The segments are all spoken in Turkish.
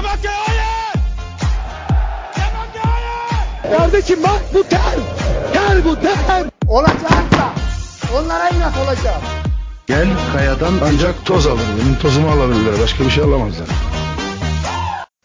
Samatya hayır! Samatya hayır! Kardeşim bak bu ter. Ter bu ter. Olacaksa onlara inat olacağım. Gel kayadan ancak toz alır. Benim tozumu alabilirler. Başka bir şey alamazlar.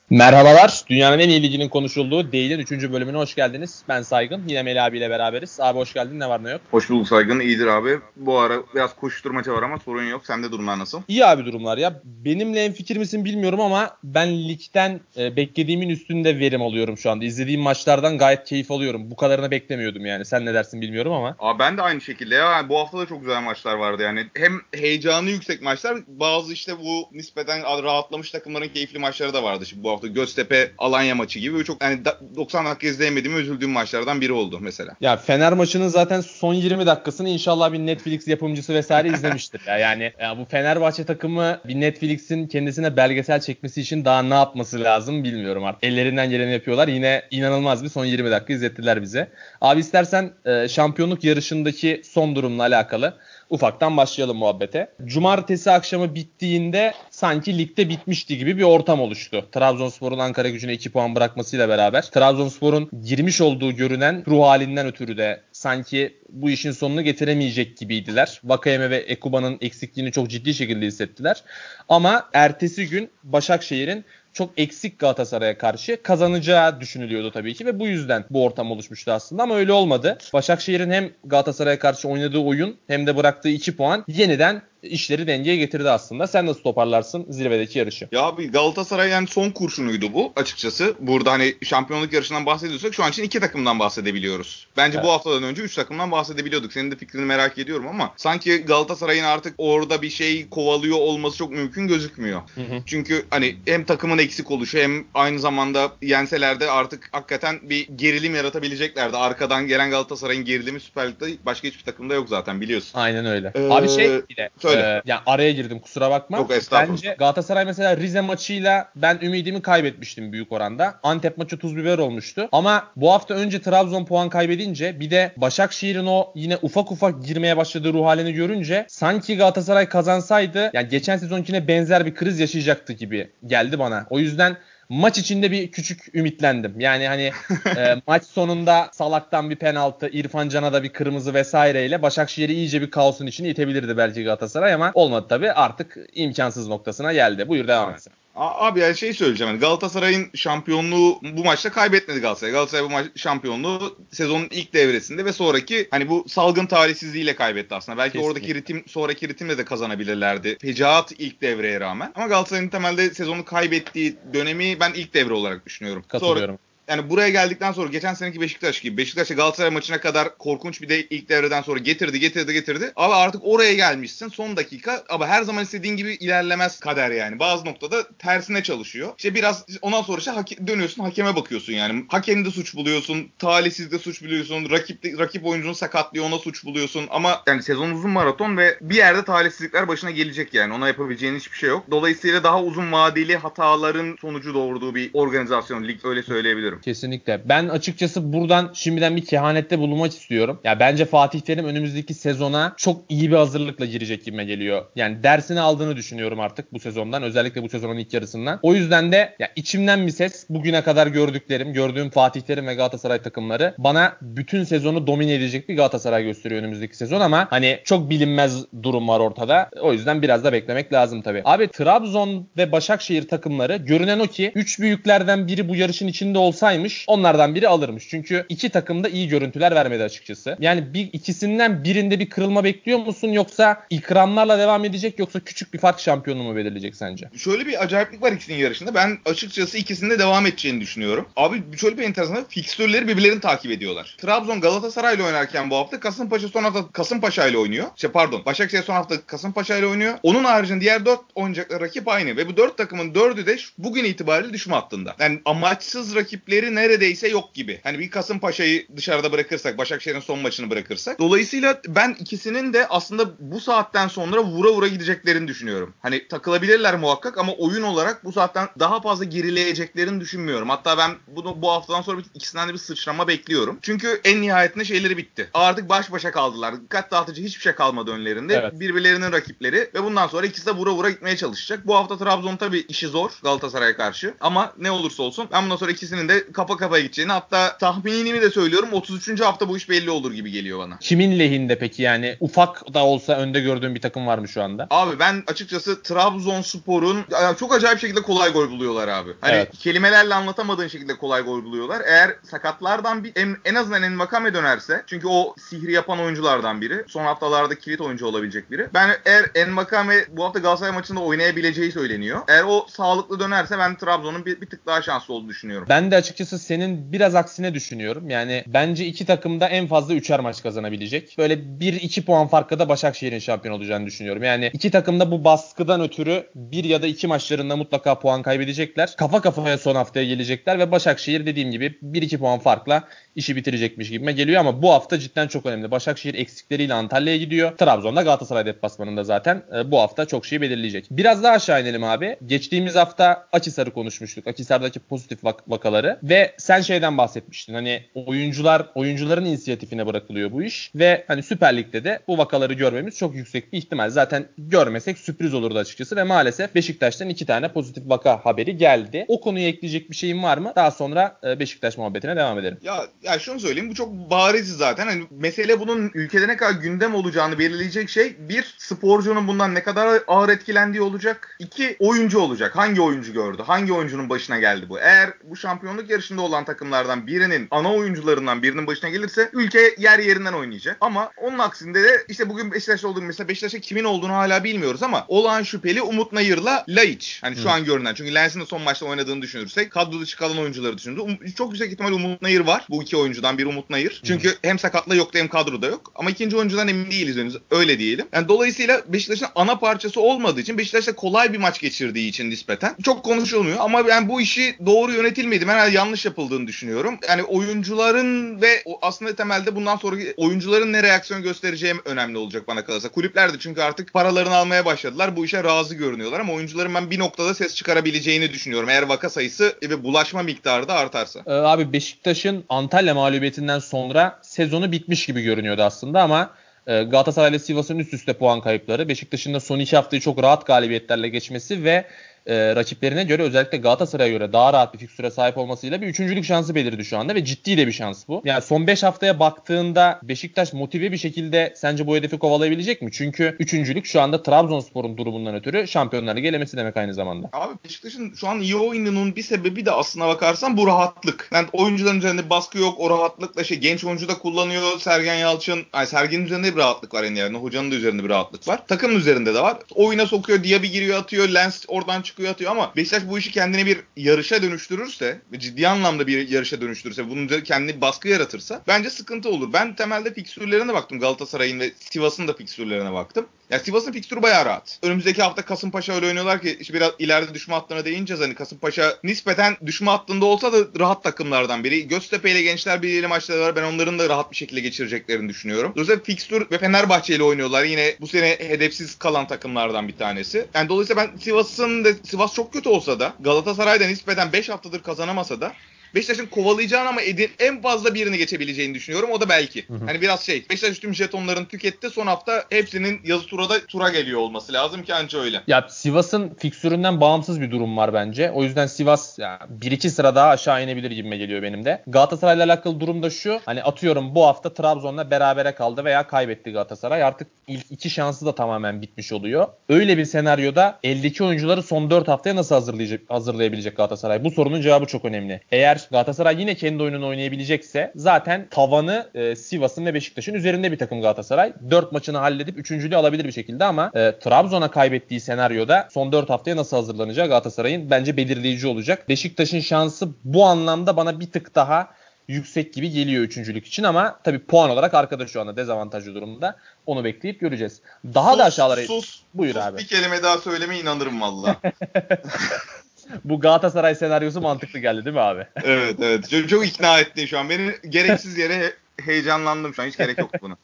Merhabalar. Dünyanın en iyi liginin konuşulduğu Değil'in 3. bölümüne hoş geldiniz. Ben Saygın. Yine Melih abiyle beraberiz. Abi hoş geldin. Ne var ne yok? Hoş bulduk Saygın. İyidir abi. Bu ara biraz koşturmaca var ama sorun yok. Sende durumlar nasıl? İyi abi durumlar ya. Benimle en fikir misin bilmiyorum ama ben ligden e, beklediğimin üstünde verim alıyorum şu anda. İzlediğim maçlardan gayet keyif alıyorum. Bu kadarını beklemiyordum yani. Sen ne dersin bilmiyorum ama. Abi ben de aynı şekilde ya. Bu hafta da çok güzel maçlar vardı yani. Hem heyecanı yüksek maçlar. Bazı işte bu nispeten rahatlamış takımların keyifli maçları da vardı. Şimdi bu hafta Göztepe Alanya maçı gibi. Çok yani 90 dakika izleyemediğim üzüldüğüm maçlardan biri oldu mesela. Ya Fener maçının zaten son 20 dakikasını inşallah bir Netflix yapımcısı vesaire izlemiştir. ya yani ya bu Fenerbahçe takımı bir Netflix'in kendisine belgesel çekmesi için daha ne yapması lazım bilmiyorum artık. Ellerinden geleni yapıyorlar. Yine inanılmaz bir son 20 dakika izlettiler bize. Abi istersen e, şampiyonluk yarışındaki son durumla alakalı ufaktan başlayalım muhabbete. Cumartesi akşamı bittiğinde sanki ligde bitmişti gibi bir ortam oluştu. Trabzonspor'un Ankara gücüne 2 puan bırakmasıyla beraber Trabzonspor'un girmiş olduğu görünen ruh halinden ötürü de sanki bu işin sonunu getiremeyecek gibiydiler. Vakayeme ve Ekuba'nın eksikliğini çok ciddi şekilde hissettiler. Ama ertesi gün Başakşehir'in çok eksik Galatasaray'a karşı kazanacağı düşünülüyordu tabii ki ve bu yüzden bu ortam oluşmuştu aslında ama öyle olmadı. Başakşehir'in hem Galatasaray'a karşı oynadığı oyun hem de bıraktığı 2 puan yeniden işleri dengeye getirdi aslında. Sen nasıl toparlarsın zirvedeki yarışı? Ya abi Galatasaray yani son kurşunuydu bu açıkçası. Burada hani şampiyonluk yarışından bahsediyorsak şu an için iki takımdan bahsedebiliyoruz. Bence evet. bu haftadan önce üç takımdan bahsedebiliyorduk. Senin de fikrini merak ediyorum ama sanki Galatasaray'ın artık orada bir şey kovalıyor olması çok mümkün gözükmüyor. Hı hı. Çünkü hani hem takımın eksik oluşu hem aynı zamanda yenseler de artık hakikaten bir gerilim yaratabileceklerdi. Arkadan gelen Galatasaray'ın gerilimi Süper Lig'de başka hiçbir takımda yok zaten biliyorsun. Aynen öyle. Ee, Abi şey bir de Söyle. E, yani araya girdim kusura bakma. Yok Bence Galatasaray mesela Rize maçıyla ben ümidimi kaybetmiştim büyük oranda. Antep maçı tuz biber olmuştu. Ama bu hafta önce Trabzon puan kaybedince bir de Başakşehir'in o yine ufak ufak girmeye başladığı ruh halini görünce sanki Galatasaray kazansaydı yani geçen sezonkine benzer bir kriz yaşayacaktı gibi geldi bana. O yüzden maç içinde bir küçük ümitlendim. Yani hani e, maç sonunda Salak'tan bir penaltı, İrfan Can'a da bir kırmızı vesaireyle Başakşehir'i iyice bir kaosun içine itebilirdi belki Galatasaray ama olmadı tabii. Artık imkansız noktasına geldi. Buyur devam et. Abi yani şey söyleyeceğim. Yani Galatasaray'ın şampiyonluğu bu maçta kaybetmedi Galatasaray. Galatasaray bu maç şampiyonluğu sezonun ilk devresinde ve sonraki hani bu salgın talihsizliğiyle kaybetti aslında. Belki Kesinlikle. oradaki ritim sonraki ritimle de kazanabilirlerdi. Fecaat ilk devreye rağmen. Ama Galatasaray'ın temelde sezonu kaybettiği dönemi ben ilk devre olarak düşünüyorum. Katılıyorum. Sonra yani buraya geldikten sonra geçen seneki Beşiktaş gibi Beşiktaş'a Galatasaray maçına kadar korkunç bir de ilk devreden sonra getirdi getirdi getirdi. Ama artık oraya gelmişsin son dakika ama her zaman istediğin gibi ilerlemez kader yani. Bazı noktada tersine çalışıyor. İşte biraz ondan sonra işte hake- dönüyorsun hakeme bakıyorsun yani. Hakemde suç buluyorsun, talihsizde suç buluyorsun, rakip rakip oyuncunu sakatlıyor ona suç buluyorsun ama yani sezon uzun maraton ve bir yerde talihsizlikler başına gelecek yani. Ona yapabileceğin hiçbir şey yok. Dolayısıyla daha uzun vadeli hataların sonucu doğurduğu bir organizasyon lig öyle söyleyebilirim katılıyorum. Kesinlikle. Ben açıkçası buradan şimdiden bir kehanette bulunmak istiyorum. Ya bence Fatih Terim önümüzdeki sezona çok iyi bir hazırlıkla girecek gibime geliyor. Yani dersini aldığını düşünüyorum artık bu sezondan. Özellikle bu sezonun ilk yarısından. O yüzden de ya içimden bir ses bugüne kadar gördüklerim, gördüğüm Fatih Terim ve Galatasaray takımları bana bütün sezonu domine edecek bir Galatasaray gösteriyor önümüzdeki sezon ama hani çok bilinmez durum var ortada. O yüzden biraz da beklemek lazım tabii. Abi Trabzon ve Başakşehir takımları görünen o ki 3 büyüklerden biri bu yarışın içinde olsa olsaymış onlardan biri alırmış. Çünkü iki takım da iyi görüntüler vermedi açıkçası. Yani bir ikisinden birinde bir kırılma bekliyor musun yoksa ikramlarla devam edecek yoksa küçük bir fark şampiyonu mu belirleyecek sence? Şöyle bir acayiplik var ikisinin yarışında. Ben açıkçası ikisinde devam edeceğini düşünüyorum. Abi şöyle bir enteresan fikstürleri birbirlerini takip ediyorlar. Trabzon Galatasaray ile oynarken bu hafta Kasımpaşa son hafta Kasımpaşa ile oynuyor. Şey pardon Başakşehir son hafta Kasımpaşa ile oynuyor. Onun haricinde diğer dört oynayacakları rakip aynı. Ve bu dört takımın dördü de bugün itibariyle düşme hattında. Yani amaçsız rakipleri rakipleri neredeyse yok gibi. Hani bir Kasımpaşa'yı dışarıda bırakırsak, Başakşehir'in son maçını bırakırsak. Dolayısıyla ben ikisinin de aslında bu saatten sonra vura vura gideceklerini düşünüyorum. Hani takılabilirler muhakkak ama oyun olarak bu saatten daha fazla gerileyeceklerini düşünmüyorum. Hatta ben bunu bu haftadan sonra bir- ikisinden de bir sıçrama bekliyorum. Çünkü en nihayetinde şeyleri bitti. Artık baş başa kaldılar. Dikkat dağıtıcı hiçbir şey kalmadı önlerinde. Evet. Birbirlerinin rakipleri ve bundan sonra ikisi de vura vura gitmeye çalışacak. Bu hafta Trabzon tabii işi zor Galatasaray'a karşı. Ama ne olursa olsun ben bundan sonra ikisinin de kafa kafaya gideceğini hatta tahminimi de söylüyorum 33. hafta bu iş belli olur gibi geliyor bana. Kimin lehinde peki yani ufak da olsa önde gördüğün bir takım var mı şu anda? Abi ben açıkçası Trabzonspor'un çok acayip şekilde kolay gol buluyorlar abi. Hani Evet. kelimelerle anlatamadığın şekilde kolay gol buluyorlar. Eğer sakatlardan bir en, en azından Envakame dönerse çünkü o sihri yapan oyunculardan biri. Son haftalarda kilit oyuncu olabilecek biri. Ben eğer Envakame bu hafta Galatasaray maçında oynayabileceği söyleniyor. Eğer o sağlıklı dönerse ben Trabzon'un bir, bir tık daha şanslı olduğunu düşünüyorum. Ben de açıkçası senin biraz aksine düşünüyorum. Yani bence iki takım da en fazla üçer maç kazanabilecek. Böyle 1-2 puan farkla da Başakşehir'in şampiyon olacağını düşünüyorum. Yani iki takım da bu baskıdan ötürü bir ya da iki maçlarında mutlaka puan kaybedecekler. Kafa kafaya son haftaya gelecekler ve Başakşehir dediğim gibi 1-2 puan farkla işi bitirecekmiş gibime geliyor ama bu hafta cidden çok önemli. Başakşehir eksikleriyle Antalya'ya gidiyor. Trabzon'da Galatasaray deplasmanında zaten e, bu hafta çok şey belirleyecek. Biraz daha aşağı inelim abi. Geçtiğimiz hafta Akisar'ı konuşmuştuk. Akisar'daki pozitif vak- vakaları ve sen şeyden bahsetmiştin. Hani oyuncular oyuncuların inisiyatifine bırakılıyor bu iş ve hani Süper Lig'de de bu vakaları görmemiz çok yüksek bir ihtimal. Zaten görmesek sürpriz olurdu açıkçası ve maalesef Beşiktaş'tan iki tane pozitif vaka haberi geldi. O konuya ekleyecek bir şeyin var mı? Daha sonra e, Beşiktaş muhabbetine devam edelim. Ya, ya şunu söyleyeyim bu çok bariz zaten. Hani mesele bunun ülkede ne kadar gündem olacağını belirleyecek şey bir sporcunun bundan ne kadar ağır etkilendiği olacak. iki oyuncu olacak. Hangi oyuncu gördü? Hangi oyuncunun başına geldi bu? Eğer bu şampiyonluk yarışında olan takımlardan birinin ana oyuncularından birinin başına gelirse ülke yer yerinden oynayacak. Ama onun aksinde de işte bugün Beşiktaş'ta olduğum mesela Beşiktaş'a kimin olduğunu hala bilmiyoruz ama olağan şüpheli Umut Nayır'la Laiç. Hani şu an görünen. Çünkü Lens'in de son maçta oynadığını düşünürsek kadro dışı kalan oyuncuları düşünürüz. Um- çok yüksek ihtimal Umut Nayır var. Bu iki oyuncudan biri Umut Nayır. Çünkü hem sakatla yoktu hem kadroda yok. Ama ikinci oyuncudan emin değiliz henüz. Öyle diyelim. Yani dolayısıyla Beşiktaş'ın ana parçası olmadığı için Beşiktaş'ta kolay bir maç geçirdiği için nispeten çok konuşulmuyor. Ama ben bu işi doğru yönetilmedi. Ben yanlış yapıldığını düşünüyorum. Yani oyuncuların ve aslında temelde bundan sonraki oyuncuların ne reaksiyon göstereceği önemli olacak bana kalırsa. Kulüpler de çünkü artık paralarını almaya başladılar. Bu işe razı görünüyorlar ama oyuncuların ben bir noktada ses çıkarabileceğini düşünüyorum. Eğer vaka sayısı ve bulaşma miktarı da artarsa. Ee, abi Beşiktaş'ın Antalya mağlubiyetinden sonra sezonu bitmiş gibi görünüyordu aslında ama e, Galatasaray ile Sivas'ın üst üste puan kayıpları, Beşiktaş'ın da son iki haftayı çok rahat galibiyetlerle geçmesi ve e, rakiplerine göre özellikle Galatasaray'a göre daha rahat bir fikstüre sahip olmasıyla bir üçüncülük şansı belirdi şu anda ve ciddi de bir şans bu. Yani son 5 haftaya baktığında Beşiktaş motive bir şekilde sence bu hedefi kovalayabilecek mi? Çünkü üçüncülük şu anda Trabzonspor'un durumundan ötürü Şampiyonlar Ligi elemesi demek aynı zamanda. Abi Beşiktaş'ın şu an iyi oyununun bir sebebi de aslına bakarsan bu rahatlık. Yani oyuncuların üzerinde baskı yok. O rahatlıkla şey genç oyuncu da kullanıyor. Sergen Yalçın. Ay Sergen'in üzerinde bir rahatlık var en yani. Hocanın da üzerinde bir rahatlık var. Takımın üzerinde de var. Oyuna sokuyor. Diaby giriyor atıyor. Lens oradan çıkıyor atıyor ama Beşiktaş bu işi kendine bir yarışa dönüştürürse ciddi anlamda bir yarışa dönüştürürse bunun kendine baskı yaratırsa bence sıkıntı olur. Ben temelde fikstürlerine baktım. Galatasaray'ın ve Sivas'ın da fikstürlerine baktım. Ya Sivas'ın fikstürü bayağı rahat. Önümüzdeki hafta Kasımpaşa öyle oynuyorlar ki işte biraz ileride düşme hattına değineceğiz. Hani Kasımpaşa nispeten düşme hattında olsa da rahat takımlardan biri. Göztepe ile Gençler Birliği maçları var. Ben onların da rahat bir şekilde geçireceklerini düşünüyorum. Dolayısıyla fikstür ve Fenerbahçe ile oynuyorlar. Yine bu sene hedefsiz kalan takımlardan bir tanesi. Yani dolayısıyla ben Sivas'ın da Sivas çok kötü olsa da Galatasaray'da nispeten 5 haftadır kazanamasa da Beşiktaş'ın kovalayacağını ama edin en fazla birini geçebileceğini düşünüyorum. O da belki. Hani biraz şey. Beşiktaş tüm jetonlarını tüketti. Son hafta hepsinin yazı turada tura geliyor olması lazım ki anca öyle. Ya Sivas'ın fiksüründen bağımsız bir durum var bence. O yüzden Sivas ya, bir iki sıra daha aşağı inebilir gibime geliyor benim de. Galatasaray'la alakalı durum da şu. Hani atıyorum bu hafta Trabzon'la berabere kaldı veya kaybetti Galatasaray. Artık ilk iki şansı da tamamen bitmiş oluyor. Öyle bir senaryoda eldeki oyuncuları son 4 haftaya nasıl hazırlayacak, hazırlayabilecek Galatasaray? Bu sorunun cevabı çok önemli. Eğer Galatasaray yine kendi oyununu oynayabilecekse zaten tavanı e, Sivas'ın ve Beşiktaş'ın üzerinde bir takım Galatasaray. 4 maçını halledip üçüncülüğü alabilir bir şekilde ama e, Trabzon'a kaybettiği senaryoda son 4 haftaya nasıl hazırlanacağı Galatasaray'ın bence belirleyici olacak. Beşiktaş'ın şansı bu anlamda bana bir tık daha yüksek gibi geliyor üçüncülük için ama tabii puan olarak arkada şu anda dezavantajlı durumda. Onu bekleyip göreceğiz. Daha da Sus, aşağılara Sus. Buyur sus, abi. Bir kelime daha söyleme inanırım valla. Bu Galatasaray senaryosu mantıklı geldi değil mi abi? evet evet. Çok, çok ikna ettin şu an. Beni gereksiz yere he- heyecanlandım şu an. Hiç gerek yoktu buna.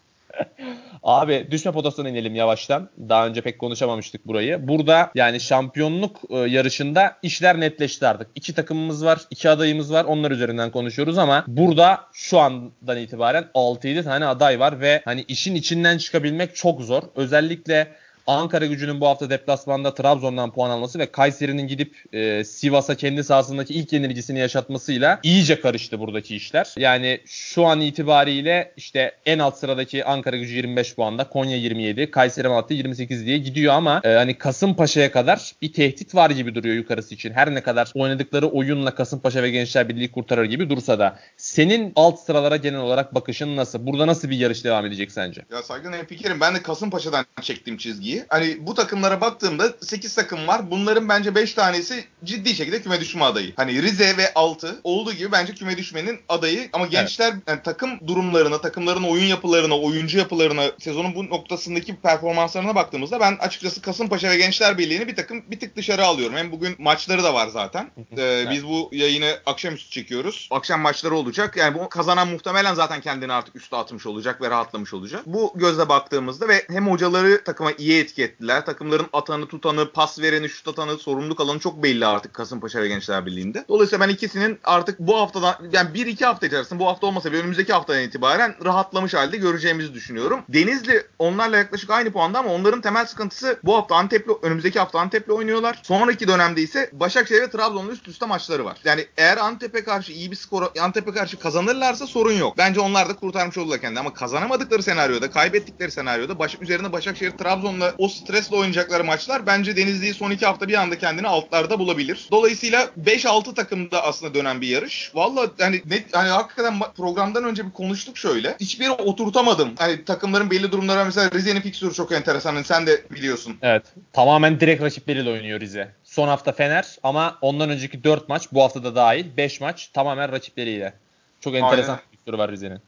Abi düşme potasına inelim yavaştan. Daha önce pek konuşamamıştık burayı. Burada yani şampiyonluk e, yarışında işler netleşti artık. İki takımımız var, iki adayımız var. Onlar üzerinden konuşuyoruz ama burada şu andan itibaren 6-7 tane aday var ve hani işin içinden çıkabilmek çok zor. Özellikle Ankara gücünün bu hafta deplasmanda Trabzon'dan puan alması ve Kayseri'nin gidip e, Sivas'a kendi sahasındaki ilk yenilgisini yaşatmasıyla iyice karıştı buradaki işler. Yani şu an itibariyle işte en alt sıradaki Ankara gücü 25 puanda, Konya 27, Kayseri Malatya 28 diye gidiyor ama e, hani Kasımpaşa'ya kadar bir tehdit var gibi duruyor yukarısı için. Her ne kadar oynadıkları oyunla Kasımpaşa ve Gençler Birliği kurtarır gibi dursa da senin alt sıralara genel olarak bakışın nasıl? Burada nasıl bir yarış devam edecek sence? Ya saygın en fikrim. Ben de Kasımpaşa'dan çektiğim çizgiyi. Hani bu takımlara baktığımda 8 takım var. Bunların bence 5 tanesi ciddi şekilde küme düşme adayı. Hani Rize ve 6 olduğu gibi bence küme düşmenin adayı. Ama gençler yani takım durumlarına, takımların oyun yapılarına, oyuncu yapılarına, sezonun bu noktasındaki performanslarına baktığımızda ben açıkçası Kasımpaşa ve Gençler Birliği'ni bir takım bir tık dışarı alıyorum. Hem bugün maçları da var zaten. Ee, biz bu yayını akşamüstü çekiyoruz. Akşam maçları olacak. Yani bu kazanan muhtemelen zaten kendini artık üste atmış olacak ve rahatlamış olacak. Bu gözle baktığımızda ve hem hocaları takıma iyi etki ettiler. Takımların atanı, tutanı, pas vereni, şut atanı, sorumluluk alanı çok belli artık Kasımpaşa ve Gençler Birliği'nde. Dolayısıyla ben ikisinin artık bu haftadan yani 1-2 hafta içerisinde bu hafta olmasa bile önümüzdeki haftadan itibaren rahatlamış halde göreceğimizi düşünüyorum. Denizli onlarla yaklaşık aynı puanda ama onların temel sıkıntısı bu hafta Antep'le önümüzdeki hafta Antep'le oynuyorlar. Sonraki dönemde ise Başakşehir ve Trabzon'la üst üste maçları var. Yani eğer Antep'e karşı iyi bir skor Antep'e karşı kazanırlarsa sorun yok. Bence onlar da kurtarmış olurlar kendini ama kazanamadıkları senaryoda, kaybettikleri senaryoda baş, üzerine Başakşehir Trabzon'la o stresle oynayacakları maçlar bence Denizli'yi son iki hafta bir anda kendini altlarda bulabilir. Dolayısıyla 5-6 takımda aslında dönen bir yarış. Valla hani net hani hakikaten programdan önce bir konuştuk şöyle. Hiçbiri oturtamadım. Hani takımların belli durumları var. mesela Rize'nin fikstürü çok enteresan. Hani sen de biliyorsun. Evet. Tamamen direkt rakipleriyle oynuyor Rize. Son hafta Fener ama ondan önceki 4 maç bu hafta da dahil 5 maç tamamen rakipleriyle. Çok enteresan Aynen. bir fikstürü var Rize'nin.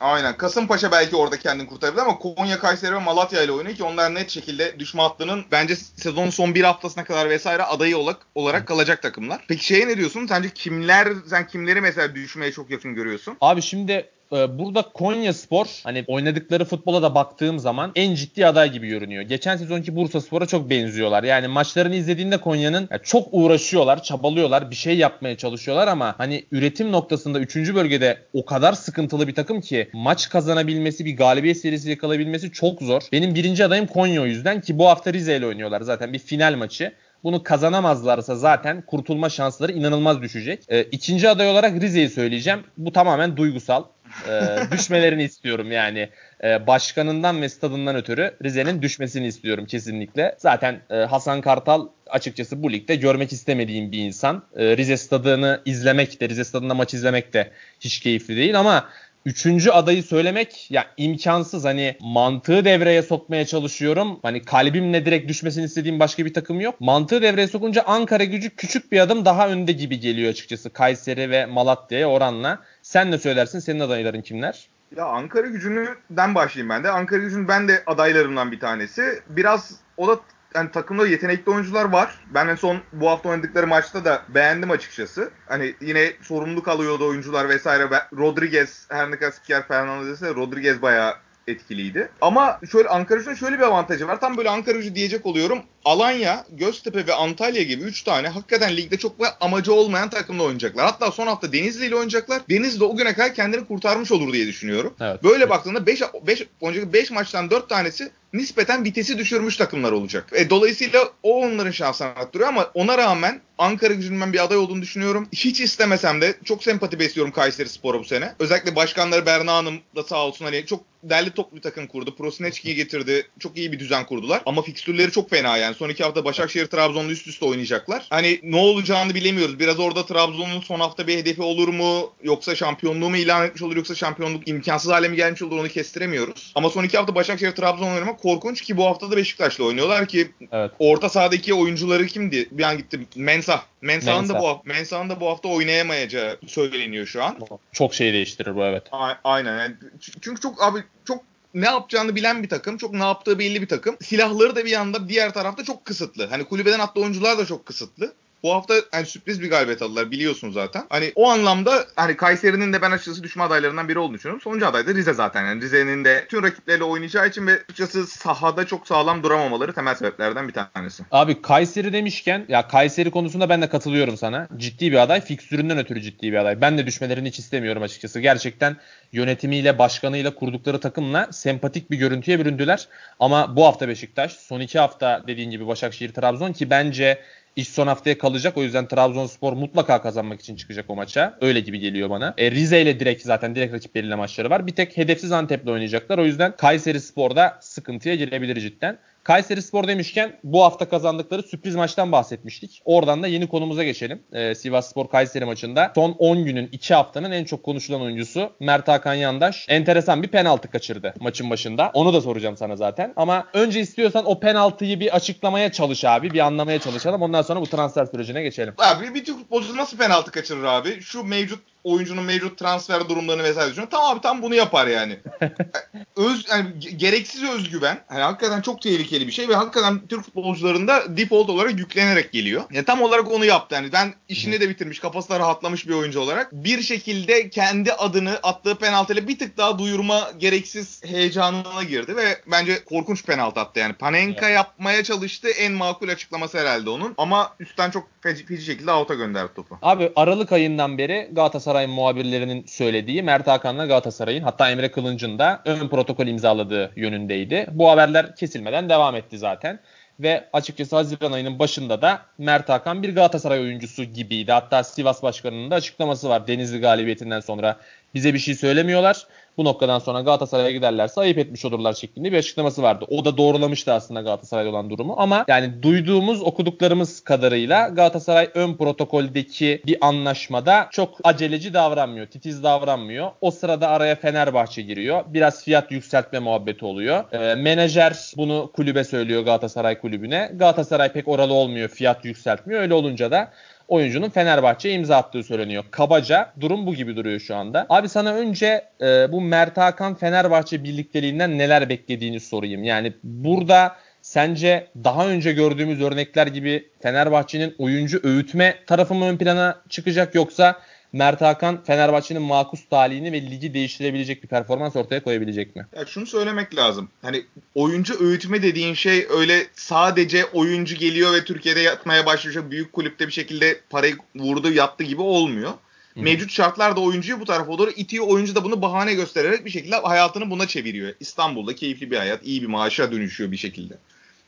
Aynen. Kasımpaşa belki orada kendini kurtarabilir ama Konya, Kayseri ve Malatya ile oynuyor ki onlar net şekilde düşme hattının bence sezonun son bir haftasına kadar vesaire adayı olarak, olarak kalacak takımlar. Peki şeye ne diyorsun? Sence kimler, sen kimleri mesela düşmeye çok yakın görüyorsun? Abi şimdi burada Konya Spor hani oynadıkları futbola da baktığım zaman en ciddi aday gibi görünüyor. Geçen sezonki Bursa Spor'a çok benziyorlar. Yani maçlarını izlediğinde Konya'nın ya çok uğraşıyorlar, çabalıyorlar, bir şey yapmaya çalışıyorlar ama hani üretim noktasında 3. bölgede o kadar sıkıntılı bir takım ki maç kazanabilmesi, bir galibiyet serisi yakalayabilmesi çok zor. Benim birinci adayım Konya o yüzden ki bu hafta Rize ile oynuyorlar zaten bir final maçı. Bunu kazanamazlarsa zaten kurtulma şansları inanılmaz düşecek. E, ikinci aday olarak Rize'yi söyleyeceğim. Bu tamamen duygusal. E, düşmelerini istiyorum yani. E, başkanından ve stadından ötürü Rize'nin düşmesini istiyorum kesinlikle. Zaten e, Hasan Kartal açıkçası bu ligde görmek istemediğim bir insan. E, Rize stadını izlemek de, Rize stadında maç izlemek de hiç keyifli değil ama Üçüncü adayı söylemek ya imkansız hani mantığı devreye sokmaya çalışıyorum. Hani kalbimle direkt düşmesini istediğim başka bir takım yok. Mantığı devreye sokunca Ankara gücü küçük bir adım daha önde gibi geliyor açıkçası Kayseri ve Malatya'ya oranla. Sen ne söylersin? Senin adayların kimler? Ya Ankara gücünden başlayayım ben de. Ankara gücünün ben de adaylarımdan bir tanesi. Biraz o da yani takımda yetenekli oyuncular var. Ben en son bu hafta oynadıkları maçta da beğendim açıkçası. Hani yine sorumluluk alıyordu oyuncular vesaire. Rodriguez her ne kadar spiker Fernandez ise Rodriguez bayağı etkiliydi. Ama şöyle Ankara şöyle bir avantajı var. Tam böyle Ankara diyecek oluyorum. Alanya, Göztepe ve Antalya gibi 3 tane hakikaten ligde çok amacı olmayan takımla oynayacaklar. Hatta son hafta Denizli ile oynayacaklar. Denizli o güne kadar kendini kurtarmış olur diye düşünüyorum. Evet. Böyle baktığında 5 5 önceki 5 maçtan 4 tanesi nispeten vitesi düşürmüş takımlar olacak. E, dolayısıyla o onların şansını arttırıyor ama ona rağmen Ankara gücünün ben bir aday olduğunu düşünüyorum. Hiç istemesem de çok sempati besliyorum Kayseri Spor'a bu sene. Özellikle başkanları Berna Hanım da sağ olsun hani çok derli toplu bir takım kurdu. Prosinecki'yi getirdi. Çok iyi bir düzen kurdular. Ama fikstürleri çok fena yani. Son iki hafta Başakşehir Trabzon'la üst üste oynayacaklar. Hani ne olacağını bilemiyoruz. Biraz orada Trabzon'un son hafta bir hedefi olur mu? Yoksa şampiyonluğu mu ilan etmiş olur? Yoksa şampiyonluk imkansız hale mi gelmiş olur? Onu kestiremiyoruz. Ama son iki hafta Başakşehir Trabzon oynamak korkunç ki bu hafta da Beşiktaş'la oynuyorlar ki Evet. orta sahadaki oyuncuları kimdi? Bir an gitti. Mensah. Mensah'ın da Mensah. bu Mensah'ın da bu hafta oynayamayacağı söyleniyor şu an. Çok şey değiştirir bu evet. A- Aynen. Yani çünkü çok abi çok ne yapacağını bilen bir takım, çok ne yaptığı belli bir takım. Silahları da bir yanda diğer tarafta çok kısıtlı. Hani kulübeden attığı oyuncular da çok kısıtlı. Bu hafta hani sürpriz bir galibiyet aldılar biliyorsun zaten. Hani o anlamda hani Kayseri'nin de ben açıkçası düşme adaylarından biri olduğunu düşünüyorum. Sonuncu aday da Rize zaten. Yani Rize'nin de tüm rakipleriyle oynayacağı için ve açıkçası sahada çok sağlam duramamaları temel sebeplerden bir tanesi. Abi Kayseri demişken ya Kayseri konusunda ben de katılıyorum sana. Ciddi bir aday. Fiksüründen ötürü ciddi bir aday. Ben de düşmelerini hiç istemiyorum açıkçası. Gerçekten yönetimiyle, başkanıyla kurdukları takımla sempatik bir görüntüye büründüler. Ama bu hafta Beşiktaş, son iki hafta dediğin gibi Başakşehir, Trabzon ki bence iş son haftaya kalacak. O yüzden Trabzonspor mutlaka kazanmak için çıkacak o maça. Öyle gibi geliyor bana. E, Rize ile direkt zaten direkt rakipleriyle maçları var. Bir tek hedefsiz Antep'le oynayacaklar. O yüzden Kayseri Spor'da sıkıntıya girebilir cidden. Kayseri Spor demişken bu hafta kazandıkları sürpriz maçtan bahsetmiştik. Oradan da yeni konumuza geçelim. Ee, Sivas Spor Kayseri maçında son 10 günün 2 haftanın en çok konuşulan oyuncusu Mert Hakan Yandaş enteresan bir penaltı kaçırdı maçın başında. Onu da soracağım sana zaten. Ama önce istiyorsan o penaltıyı bir açıklamaya çalış abi. Bir anlamaya çalışalım. Ondan sonra bu transfer sürecine geçelim. Abi bir Türk futbolcusu nasıl penaltı kaçırır abi? Şu mevcut oyuncunun mevcut transfer durumlarını vesaire düşünüyorum. Tamam abi tam bunu yapar yani. Öz yani gereksiz özgüven. Yani hakikaten çok tehlikeli bir şey ve hakikaten Türk futbolcularında default olarak yüklenerek geliyor. Yani tam olarak onu yaptı. Yani ben işini de bitirmiş, kafası da rahatlamış bir oyuncu olarak bir şekilde kendi adını attığı penaltıyla bir tık daha duyurma gereksiz heyecanına girdi ve bence korkunç penaltı attı yani. Panenka evet. yapmaya çalıştı. En makul açıklaması herhalde onun. Ama üstten çok feci, feci şekilde out'a gönderdi topu. Abi Aralık ayından beri Galatasaray muhabirlerinin söylediği Mert Hakan'la Galatasaray'ın hatta Emre Kılınç'ın da ön protokol imzaladığı yönündeydi. Bu haberler kesilmeden devam etti zaten. Ve açıkçası Haziran ayının başında da Mert Hakan bir Galatasaray oyuncusu gibiydi. Hatta Sivas Başkanı'nın da açıklaması var Denizli galibiyetinden sonra. Bize bir şey söylemiyorlar bu noktadan sonra Galatasaray'a giderlerse ayıp etmiş olurlar şeklinde bir açıklaması vardı. O da doğrulamıştı aslında Galatasaray'da olan durumu ama yani duyduğumuz, okuduklarımız kadarıyla Galatasaray ön protokoldeki bir anlaşmada çok aceleci davranmıyor, titiz davranmıyor. O sırada araya Fenerbahçe giriyor. Biraz fiyat yükseltme muhabbeti oluyor. E, menajer bunu kulübe söylüyor Galatasaray kulübüne. Galatasaray pek oralı olmuyor, fiyat yükseltmiyor. Öyle olunca da oyuncunun Fenerbahçe'ye imza attığı söyleniyor. Kabaca durum bu gibi duruyor şu anda. Abi sana önce e, bu Mert Hakan Fenerbahçe birlikteliğinden neler beklediğini sorayım. Yani burada sence daha önce gördüğümüz örnekler gibi Fenerbahçe'nin oyuncu öğütme tarafı mı ön plana çıkacak yoksa Mert Hakan Fenerbahçe'nin makus talihini ve ligi değiştirebilecek bir performans ortaya koyabilecek mi? Ya şunu söylemek lazım. Hani oyuncu öğütme dediğin şey öyle sadece oyuncu geliyor ve Türkiye'de yatmaya başlıyor. Büyük kulüpte bir şekilde parayı vurdu yattı gibi olmuyor. Hı. Mevcut şartlarda oyuncuyu bu tarafa doğru itiyor. Oyuncu da bunu bahane göstererek bir şekilde hayatını buna çeviriyor. İstanbul'da keyifli bir hayat, iyi bir maaşa dönüşüyor bir şekilde.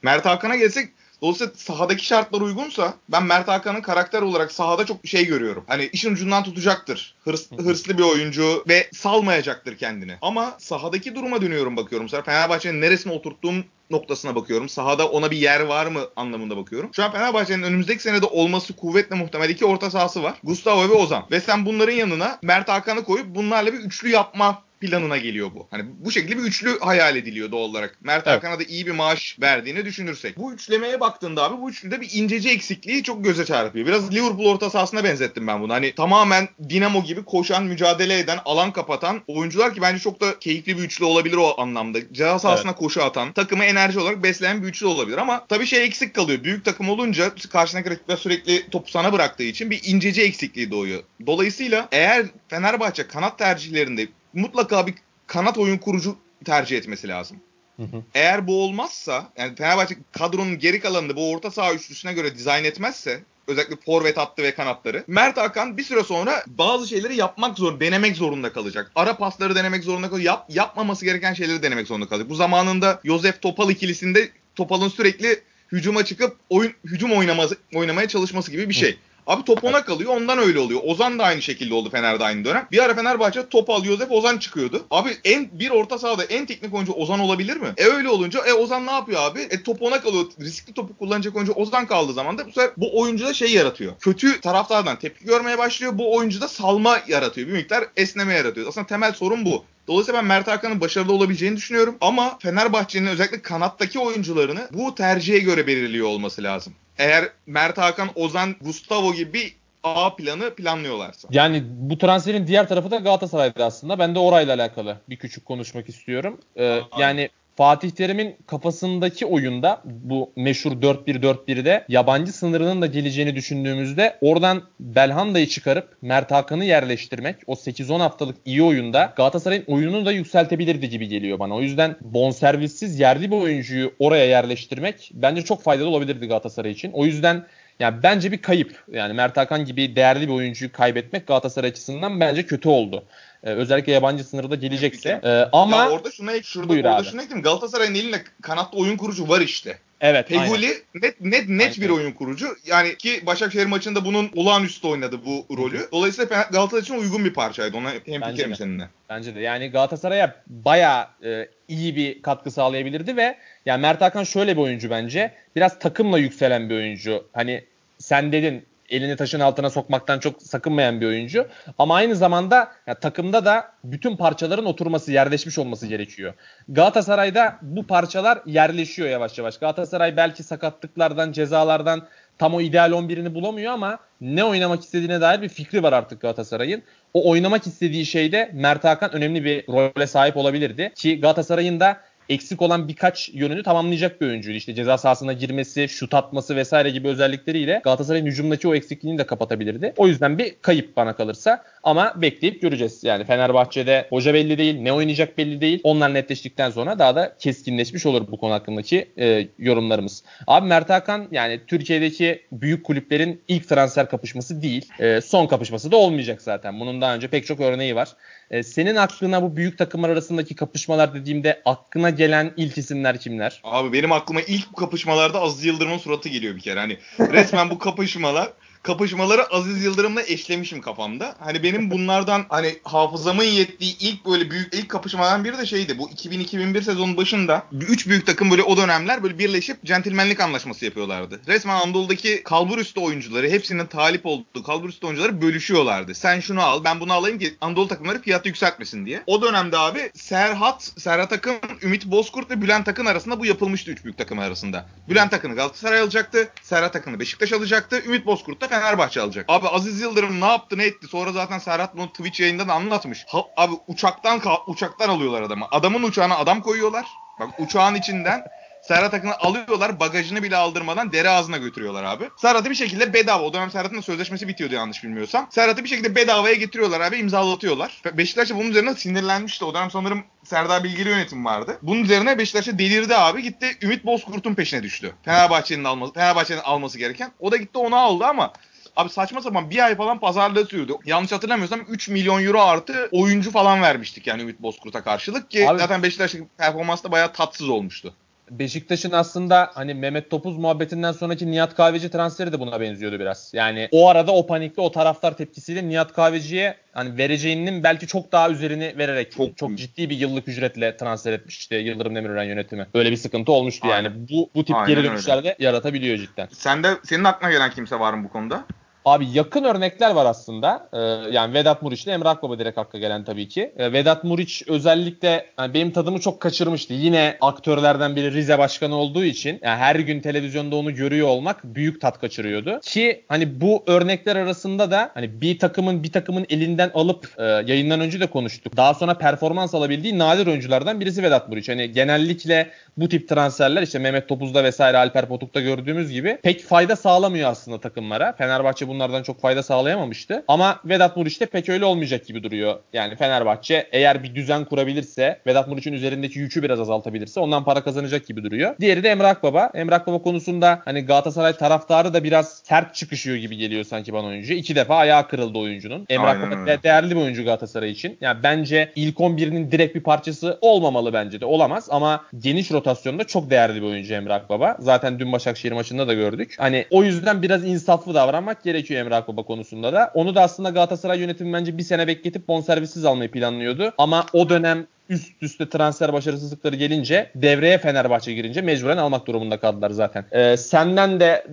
Mert Hakan'a gelsek Dolayısıyla sahadaki şartlar uygunsa ben Mert Hakan'ın karakter olarak sahada çok şey görüyorum. Hani işin ucundan tutacaktır. Hırs, hırslı bir oyuncu ve salmayacaktır kendini. Ama sahadaki duruma dönüyorum bakıyorum. Fenerbahçe'nin neresine oturttuğum noktasına bakıyorum. Sahada ona bir yer var mı anlamında bakıyorum. Şu an Fenerbahçe'nin önümüzdeki senede olması kuvvetle muhtemel iki orta sahası var. Gustavo ve Ozan. Ve sen bunların yanına Mert Hakan'ı koyup bunlarla bir üçlü yapma planına geliyor bu. Hani bu şekilde bir üçlü hayal ediliyor doğal olarak. Mert evet. Hakan'a da iyi bir maaş verdiğini düşünürsek. Bu üçlemeye baktığında abi bu üçlüde bir inceci eksikliği çok göze çarpıyor. Biraz Liverpool orta sahasına benzettim ben bunu. Hani tamamen Dinamo gibi koşan, mücadele eden, alan kapatan oyuncular ki bence çok da keyifli bir üçlü olabilir o anlamda. Ceza sahasına evet. koşu atan, takımı enerji olarak besleyen bir üçlü olabilir ama tabii şey eksik kalıyor. Büyük takım olunca karşındaki rakipler sürekli topu sana bıraktığı için bir inceci eksikliği doğuyor. Dolayısıyla eğer Fenerbahçe kanat tercihlerinde mutlaka bir kanat oyun kurucu tercih etmesi lazım. Hı hı. Eğer bu olmazsa yani Fenerbahçe kadronun geri kalanını bu orta saha üçlüsüne göre dizayn etmezse özellikle forvet hattı ve kanatları. Mert Hakan bir süre sonra bazı şeyleri yapmak zor, denemek zorunda kalacak. Ara pasları denemek zorunda kalacak. Yap, yapmaması gereken şeyleri denemek zorunda kalacak. Bu zamanında Josef Topal ikilisinde Topal'ın sürekli hücuma çıkıp oyun hücum oynaması, oynamaya çalışması gibi bir şey. Hı. Abi top ona kalıyor ondan öyle oluyor. Ozan da aynı şekilde oldu Fener'de aynı dönem. Bir ara Fenerbahçe top alıyor hep Ozan çıkıyordu. Abi en bir orta sahada en teknik oyuncu Ozan olabilir mi? E öyle olunca e Ozan ne yapıyor abi? E top ona kalıyor. Riskli topu kullanacak oyuncu Ozan kaldığı zaman da bu sefer bu oyuncuda şey yaratıyor. Kötü taraftardan tepki görmeye başlıyor. Bu oyuncuda salma yaratıyor. Bir miktar esneme yaratıyor. Aslında temel sorun bu. Dolayısıyla ben Mert Hakan'ın başarılı olabileceğini düşünüyorum. Ama Fenerbahçe'nin özellikle kanattaki oyuncularını bu tercihe göre belirliyor olması lazım. Eğer Mert Hakan, Ozan, Gustavo gibi A planı planlıyorlarsa. Yani bu transferin diğer tarafı da Galatasaray'da aslında. Ben de orayla alakalı bir küçük konuşmak istiyorum. Ee, yani Fatih Terim'in kafasındaki oyunda bu meşhur 4-1-4-1'de yabancı sınırının da geleceğini düşündüğümüzde oradan Belhanda'yı çıkarıp Mert Hakan'ı yerleştirmek o 8-10 haftalık iyi oyunda Galatasaray'ın oyununu da yükseltebilirdi gibi geliyor bana. O yüzden bonservissiz yerli bir oyuncuyu oraya yerleştirmek bence çok faydalı olabilirdi Galatasaray için. O yüzden yani bence bir kayıp. Yani Mert Hakan gibi değerli bir oyuncuyu kaybetmek Galatasaray açısından bence kötü oldu. Ee, özellikle yabancı sınırı da gelecekse. Ee, ama ya orada şuna ek, şurada Buyur orada abi. şuna ekleyeyim. Galatasaray'ın elinde kanatta oyun kurucu var işte. Evet aynen. Peguli net net net Aynen. bir oyun kurucu. Yani ki Başakşehir maçında bunun olağanüstü oynadı bu rolü. Dolayısıyla Galatasaray için uygun bir parçaydı. Ona Bence hemfikirim de. seninle. Bence de. Yani Galatasaray'a bayağı e, iyi bir katkı sağlayabilirdi ve yani Mert Hakan şöyle bir oyuncu bence. Biraz takımla yükselen bir oyuncu. Hani sen dedin elini taşın altına sokmaktan çok sakınmayan bir oyuncu. Ama aynı zamanda ya, takımda da bütün parçaların oturması, yerleşmiş olması gerekiyor. Galatasaray'da bu parçalar yerleşiyor yavaş yavaş. Galatasaray belki sakatlıklardan, cezalardan tam o ideal 11'ini bulamıyor ama ne oynamak istediğine dair bir fikri var artık Galatasaray'ın. O oynamak istediği şeyde Mert Hakan önemli bir role sahip olabilirdi. Ki Galatasaray'ın da eksik olan birkaç yönünü tamamlayacak bir oyuncuydu. İşte ceza sahasına girmesi, şut atması vesaire gibi özellikleriyle Galatasaray'ın hücumdaki o eksikliğini de kapatabilirdi. O yüzden bir kayıp bana kalırsa ama bekleyip göreceğiz. Yani Fenerbahçe'de hoca belli değil, ne oynayacak belli değil. Onlar netleştikten sonra daha da keskinleşmiş olur bu konu hakkındaki e, yorumlarımız. Abi Mert Hakan yani Türkiye'deki büyük kulüplerin ilk transfer kapışması değil. E, son kapışması da olmayacak zaten. Bunun daha önce pek çok örneği var. E, senin aklına bu büyük takımlar arasındaki kapışmalar dediğimde aklına gelen ilk isimler kimler? Abi benim aklıma ilk bu kapışmalarda Aziz Yıldırım'ın suratı geliyor bir kere. Hani resmen bu kapışmalar kapışmaları Aziz Yıldırım'la eşlemişim kafamda. Hani benim bunlardan hani hafızamın yettiği ilk böyle büyük ilk kapışmadan biri de şeydi. Bu 2000-2001 sezonun başında üç büyük takım böyle o dönemler böyle birleşip centilmenlik anlaşması yapıyorlardı. Resmen Anadolu'daki kalbur üstü oyuncuları hepsinin talip olduğu kalbur üstü oyuncuları bölüşüyorlardı. Sen şunu al ben bunu alayım ki Anadolu takımları fiyatı yükseltmesin diye. O dönemde abi Serhat, Serhat Akın, Ümit Bozkurt ve Bülent Akın arasında bu yapılmıştı üç büyük takım arasında. Bülent Akın'ı Galatasaray alacaktı. Serhat Akın'ı Beşiktaş alacaktı. Ümit Bozkurt da Fenerbahçe alacak. Abi Aziz Yıldırım ne yaptı ne etti? Sonra zaten Serhat bunu Twitch yayında da anlatmış. Ha- abi uçaktan uçaktan alıyorlar adamı. Adamın uçağına adam koyuyorlar. Bak uçağın içinden Serhat Akın'ı alıyorlar bagajını bile aldırmadan dere ağzına götürüyorlar abi. Serhat'ı bir şekilde bedava o dönem Serhat'ın da sözleşmesi bitiyordu yanlış bilmiyorsam. Serhat'ı bir şekilde bedavaya getiriyorlar abi imzalatıyorlar. Beşiktaş da bunun üzerine sinirlenmişti. O dönem sanırım Serdar Bilgili yönetim vardı. Bunun üzerine Beşiktaş'a delirdi abi gitti Ümit Bozkurt'un peşine düştü. Fenerbahçe'nin alması, Fenerbahçe'nin alması gereken. O da gitti onu aldı ama Abi saçma sapan bir ay falan pazarlığı sürdü. Yanlış hatırlamıyorsam 3 milyon euro artı oyuncu falan vermiştik yani Ümit Bozkurt'a karşılık ki Abi- zaten Beşiktaş'taki performans da bayağı tatsız olmuştu. Beşiktaş'ın aslında hani Mehmet Topuz muhabbetinden sonraki Nihat Kahveci transferi de buna benziyordu biraz. Yani o arada o panikle o taraftar tepkisiyle Nihat Kahveci'ye hani vereceğinin belki çok daha üzerini vererek çok, Çok ciddi bir yıllık ücretle transfer etmişti Yıldırım Demirören yönetimi. Böyle bir sıkıntı olmuştu Aynen. yani. Bu bu tip Aynen geri dönüşler de yaratabiliyor cidden. Sen de senin aklına gelen kimse var mı bu konuda? Abi yakın örnekler var aslında. Ee, yani Vedat Muriç ile Emre Akbaba direkt hakka gelen tabii ki. Ee, Vedat Muriç özellikle yani benim tadımı çok kaçırmıştı. Yine aktörlerden biri Rize Başkanı olduğu için yani her gün televizyonda onu görüyor olmak büyük tat kaçırıyordu. Ki hani bu örnekler arasında da hani bir takımın bir takımın elinden alıp e, yayından önce de konuştuk. Daha sonra performans alabildiği nadir oyunculardan birisi Vedat Muriç. Hani genellikle bu tip transferler işte Mehmet Topuz'da vesaire Alper Potuk'ta gördüğümüz gibi pek fayda sağlamıyor aslında takımlara. Fenerbahçe bunlardan çok fayda sağlayamamıştı. Ama Vedat Muriç'te pek öyle olmayacak gibi duruyor. Yani Fenerbahçe eğer bir düzen kurabilirse, Vedat Muriç'in üzerindeki yükü biraz azaltabilirse ondan para kazanacak gibi duruyor. Diğeri de Emre Akbaba. Emre Akbaba konusunda hani Galatasaray taraftarı da biraz sert çıkışıyor gibi geliyor sanki bana oyuncu. İki defa ayağı kırıldı oyuncunun. Akbaba öyle. de- değerli bir oyuncu Galatasaray için. Yani bence ilk 11'inin direkt bir parçası olmamalı bence de. Olamaz ama geniş rotasyonda çok değerli bir oyuncu Emre Akbaba. Zaten dün Başakşehir maçında da gördük. Hani o yüzden biraz insaflı davranmak gerekiyor Emre Akbaba konusunda da. Onu da aslında Galatasaray yönetimi bence bir sene bekletip bonservissiz almayı planlıyordu. Ama o dönem üst üste transfer başarısızlıkları gelince devreye Fenerbahçe girince mecburen almak durumunda kaldılar zaten. Ee, senden de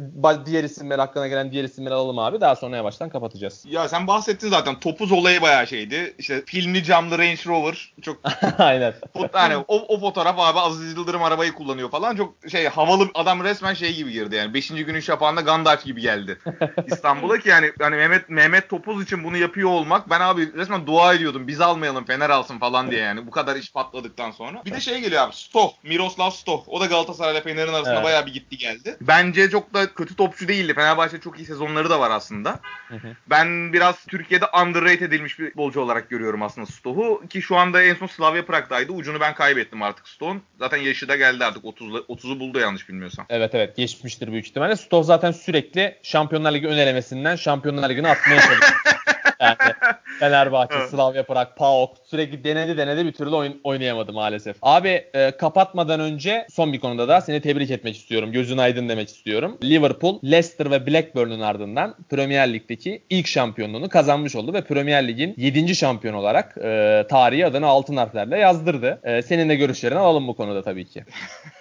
diğer isimler hakkına gelen diğer isimleri alalım abi. Daha sonra yavaştan kapatacağız. Ya sen bahsettin zaten topuz olayı bayağı şeydi. İşte filmli camlı Range Rover çok Aynen. fot- yani o, o fotoğraf abi Aziz Yıldırım arabayı kullanıyor falan çok şey havalı adam resmen şey gibi girdi yani 5. günün şafağında Gandalf gibi geldi İstanbul'a ki yani hani Mehmet Mehmet Topuz için bunu yapıyor olmak ben abi resmen dua ediyordum biz almayalım Fener alsın falan diye yani bu kadar iş patladıktan sonra. Bir de şey geliyor abi Stoh. Miroslav Stoh. O da Galatasaray'la Fener'in arasında Evet. bayağı bir gitti geldi. Bence çok da kötü topçu değildi. Fenerbahçe çok iyi sezonları da var aslında. Hı hı. Ben biraz Türkiye'de underrated edilmiş bir futbolcu olarak görüyorum aslında Stoh'u. Ki şu anda en son Slavia Prag'daydı. Ucunu ben kaybettim artık Stoh'un. Zaten yaşı da geldi artık 30'lu 30'u buldu yanlış bilmiyorsam. Evet evet geçmiştir büyük ihtimalle. Stoh zaten sürekli Şampiyonlar Ligi ön elemesinden Şampiyonlar Ligi'ne atmaya çalışıyor. yani Fenerbahçe. Slavia Prag, PAOK sürekli denedi denedi bir türlü oyun, oynayamadı maalesef. Abi e, kapatmadan önce son bir konuda da seni tebrik etmek istiyorum. Gözün aydın demek istiyorum. Liverpool, Leicester ve Blackburn'un ardından Premier Lig'deki ilk şampiyonluğunu kazanmış oldu ve Premier Lig'in 7. şampiyon olarak e, tarihi adını altın harflerle yazdırdı. E, senin de görüşlerini alalım bu konuda tabii ki.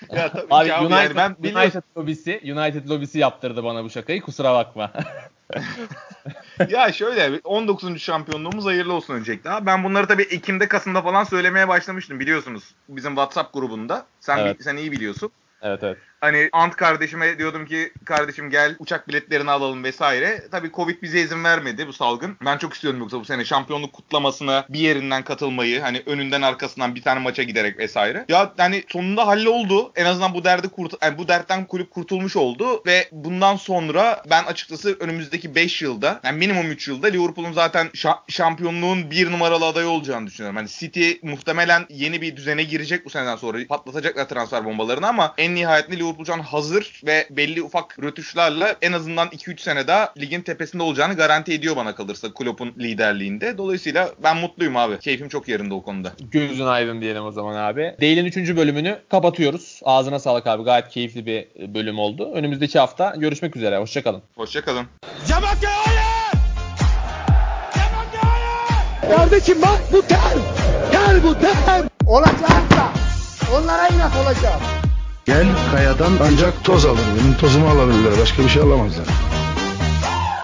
Ya tabii Abi ki abi United, yani ben biliyorum. United lobisi, United lobisi yaptırdı bana bu şakayı. Kusura bakma. ya şöyle 19. şampiyonluğumuz hayırlı olsun öncelikle. Ben bunları tabii Ekim'de Kasım'da falan söylemeye başlamıştım biliyorsunuz. Bizim WhatsApp grubunda. Sen Evet. sen iyi biliyorsun. evet evet. Hani Ant kardeşime diyordum ki kardeşim gel uçak biletlerini alalım vesaire. Tabii Covid bize izin vermedi bu salgın. Ben çok istiyorum yoksa bu sene şampiyonluk kutlamasına bir yerinden katılmayı. Hani önünden arkasından bir tane maça giderek vesaire. Ya hani sonunda halloldu. En azından bu derdi kurt yani bu dertten kulüp kurtulmuş oldu ve bundan sonra ben açıkçası önümüzdeki 5 yılda yani minimum 3 yılda Liverpool'un zaten şa- şampiyonluğun bir numaralı adayı olacağını düşünüyorum. Hani City muhtemelen yeni bir düzene girecek bu seneden sonra. Patlatacaklar transfer bombalarını ama en nihayetinde Liverpool şu an hazır ve belli ufak rötuşlarla en azından 2-3 sene daha ligin tepesinde olacağını garanti ediyor bana kalırsa Klopp'un liderliğinde. Dolayısıyla ben mutluyum abi. Keyfim çok yerinde o konuda. Gözün aydın diyelim o zaman abi. Değil'in 3. bölümünü kapatıyoruz. Ağzına sağlık abi. Gayet keyifli bir bölüm oldu. Önümüzdeki hafta görüşmek üzere. Hoşçakalın. Hoşçakalın. Cemal hayır! Cemal hayır! Kardeşim bak bu ter. Ter bu ter. Olacaksa onlara inat olacağım. Gel kayadan ancak toz alır. Benim tozumu alabilirler. Başka bir şey alamazlar.